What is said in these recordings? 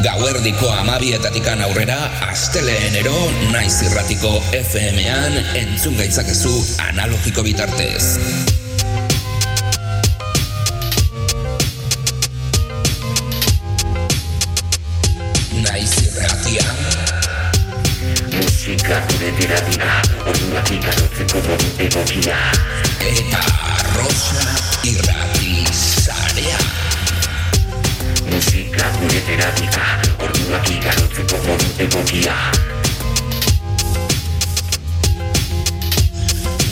Gauerdiko amabietatikan aurrera, asteleenero naiz irratiko FM-an entzun gaitzakezu analogiko bitartez. Naiz irratia. Musika gure terapia, orduak ikarotzeko modu egokia. Eta Rosa irrati zarea. Musika gure terapia, orduak ikarotzeko modu egokia.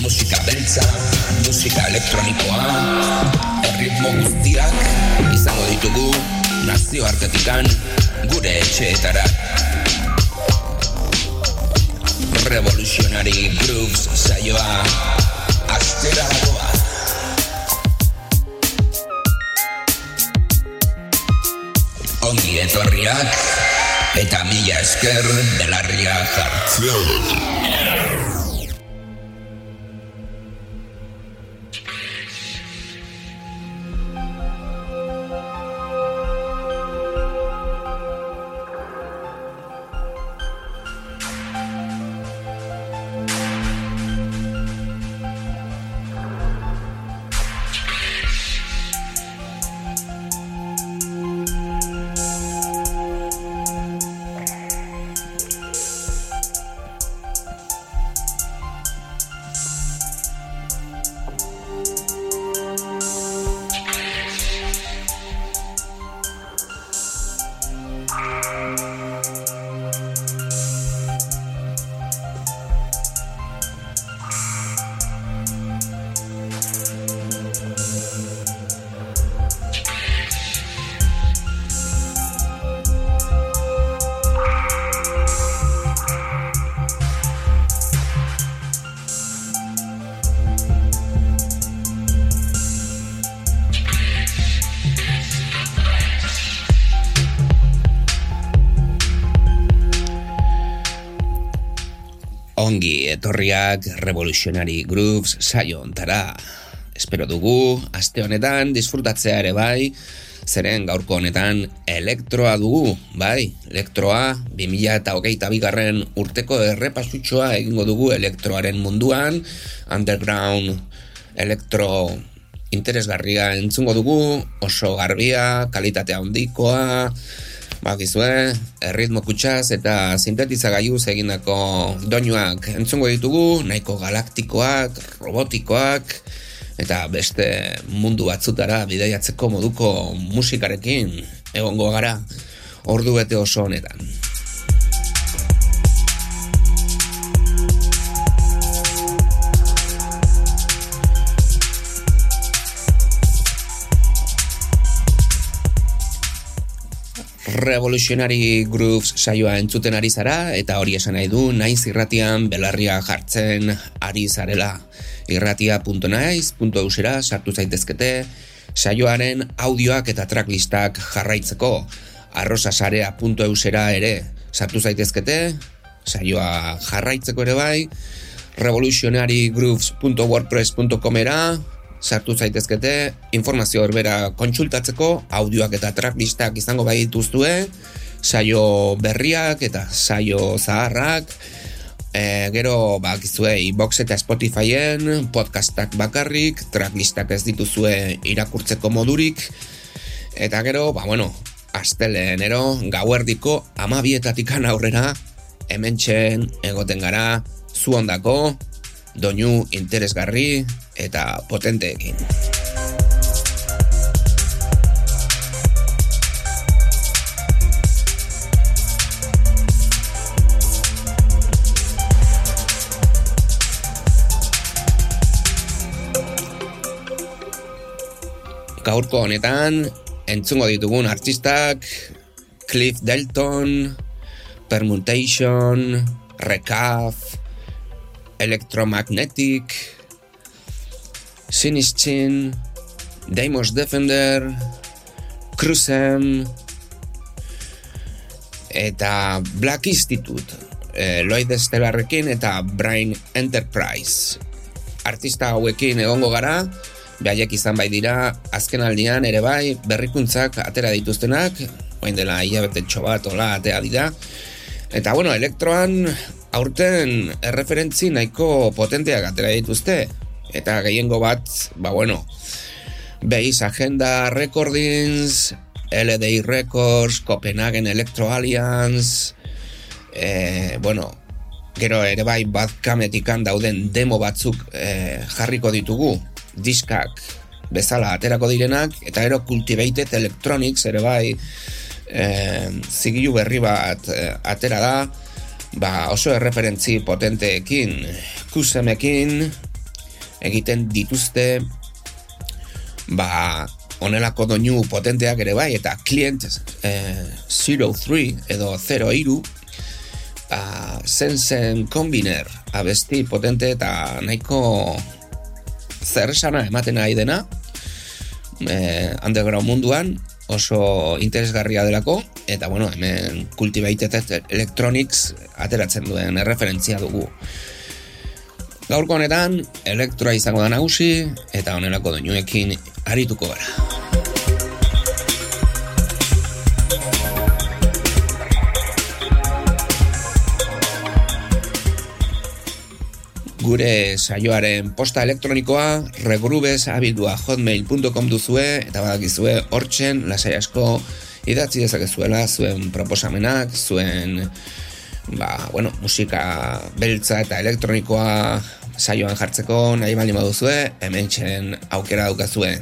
Musika beltza, musika elektronikoa, erritmo guztiak izango ditugu nazioartetikan gure etxeetara. Revolutionary Grooves saioa astera doa. Ongi etorriak eta mila esker belarria jartzen. Etorriak Revolutionary Grooves saio ontara. Espero dugu, aste honetan disfrutatzea ere bai, zeren gaurko honetan elektroa dugu, bai, elektroa 2000 eta hogeita bigarren urteko errepasutxoa egingo dugu elektroaren munduan, underground elektro interesgarria entzungo dugu, oso garbia, kalitatea handikoa, Bakizue, erritmo kutsaz eta sintetizagailuz egindako doinuak entzungo ditugu, nahiko galaktikoak, robotikoak, eta beste mundu batzutara bidaiatzeko moduko musikarekin egongo gara ordu bete oso honetan. Revolutionary Grooves saioa entzuten ari zara eta hori esan nahi du naiz irratian belarria jartzen ari zarela. irratia.naiz.eusera sartu zaitezkete saioaren audioak eta tracklistak jarraitzeko. Arrosasarea.eusera ere sartu zaitezkete saioa jarraitzeko ere bai. Revolutionarygrooves.wordpress.comera sartu zaitezkete informazio berbera kontsultatzeko audioak eta tracklistak izango bai dituztue saio berriak eta saio zaharrak. E, gero bakizue iBox eta Spotifyen podcastak bakarrik tracklistak ez dituzue irakurtzeko modurik. Eta gero ba bueno astelenero gauerdiko amabietatikan aurrera hementxen egoten gara zu ondako doinu interesgarri eta potenteekin. Gaurko honetan, entzungo ditugun artistak Cliff Delton, Permutation, Recaf, Electromagnetic, Sinistin, Deimos Defender, Cruzem, eta Black Institute, eh, Lloyd Stellarrekin eta Brain Enterprise. Artista hauekin egongo gara, behaiek izan bai dira, azken aldian ere bai, berrikuntzak atera dituztenak, oain dela hilabete bat, ola, atea dira. Eta, bueno, elektroan aurten erreferentzi nahiko potenteak atera dituzte. Eta gehiengo bat, ba, bueno, Base Agenda Recordings, LDI Records, Copenhagen Electro Alliance, e, bueno, gero ere bai bat kametikan dauden demo batzuk e, jarriko ditugu, diskak bezala aterako direnak, eta gero Cultivated Electronics ere bai e, zigilu berri bat e, atera da, ba oso erreferentzi potenteekin, kusemekin, egiten dituzte, ba onelako doinu potenteak ere bai, eta client eh, 03 edo 0 iru, ba, zen kombiner abesti potente eta nahiko zer esana ematen nahi dena, eh, underground munduan, oso interesgarria delako, eta bueno, hemen Cultivated Electronics ateratzen duen erreferentzia dugu. Gaurko honetan, elektroa izango da nagusi, eta honelako doinuekin arituko gara. gure saioaren posta elektronikoa regrubes abildua hotmail.com duzue eta badakizue hortzen lasai asko idatzi dezakezuela zuen proposamenak, zuen ba, bueno, musika beltza eta elektronikoa saioan jartzeko nahi bali baduzue, hemen txen aukera daukazue.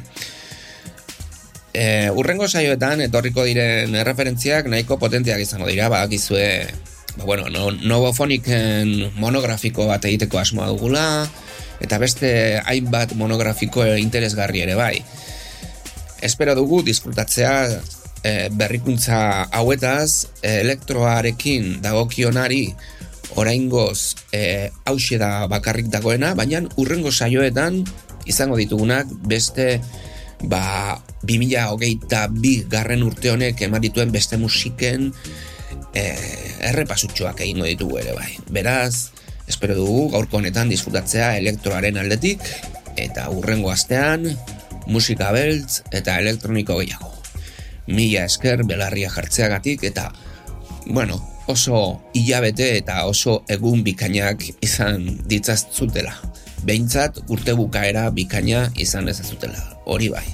E, urrengo saioetan etorriko diren referentziak nahiko potenteak izango dira, badakizue ba, bueno, no, novofoniken monografiko bat egiteko asmoa dugula, eta beste hainbat monografiko interesgarri ere bai. Espero dugu disfrutatzea e, berrikuntza hauetaz, elektroarekin dagokionari oraingoz e, hause da bakarrik dagoena, baina urrengo saioetan izango ditugunak beste ba, 2008 bi garren urte honek eman dituen beste musiken e, errepasutxoak egingo ditugu ere bai. Beraz, espero dugu gaurko honetan disfrutatzea elektroaren aldetik eta urrengo astean musika beltz eta elektroniko gehiago. Mila esker belarria jartzeagatik eta bueno, oso hilabete eta oso egun bikainak izan ditzaztutela. Behintzat urte bukaera bikaina izan ezazutela. Hori bai.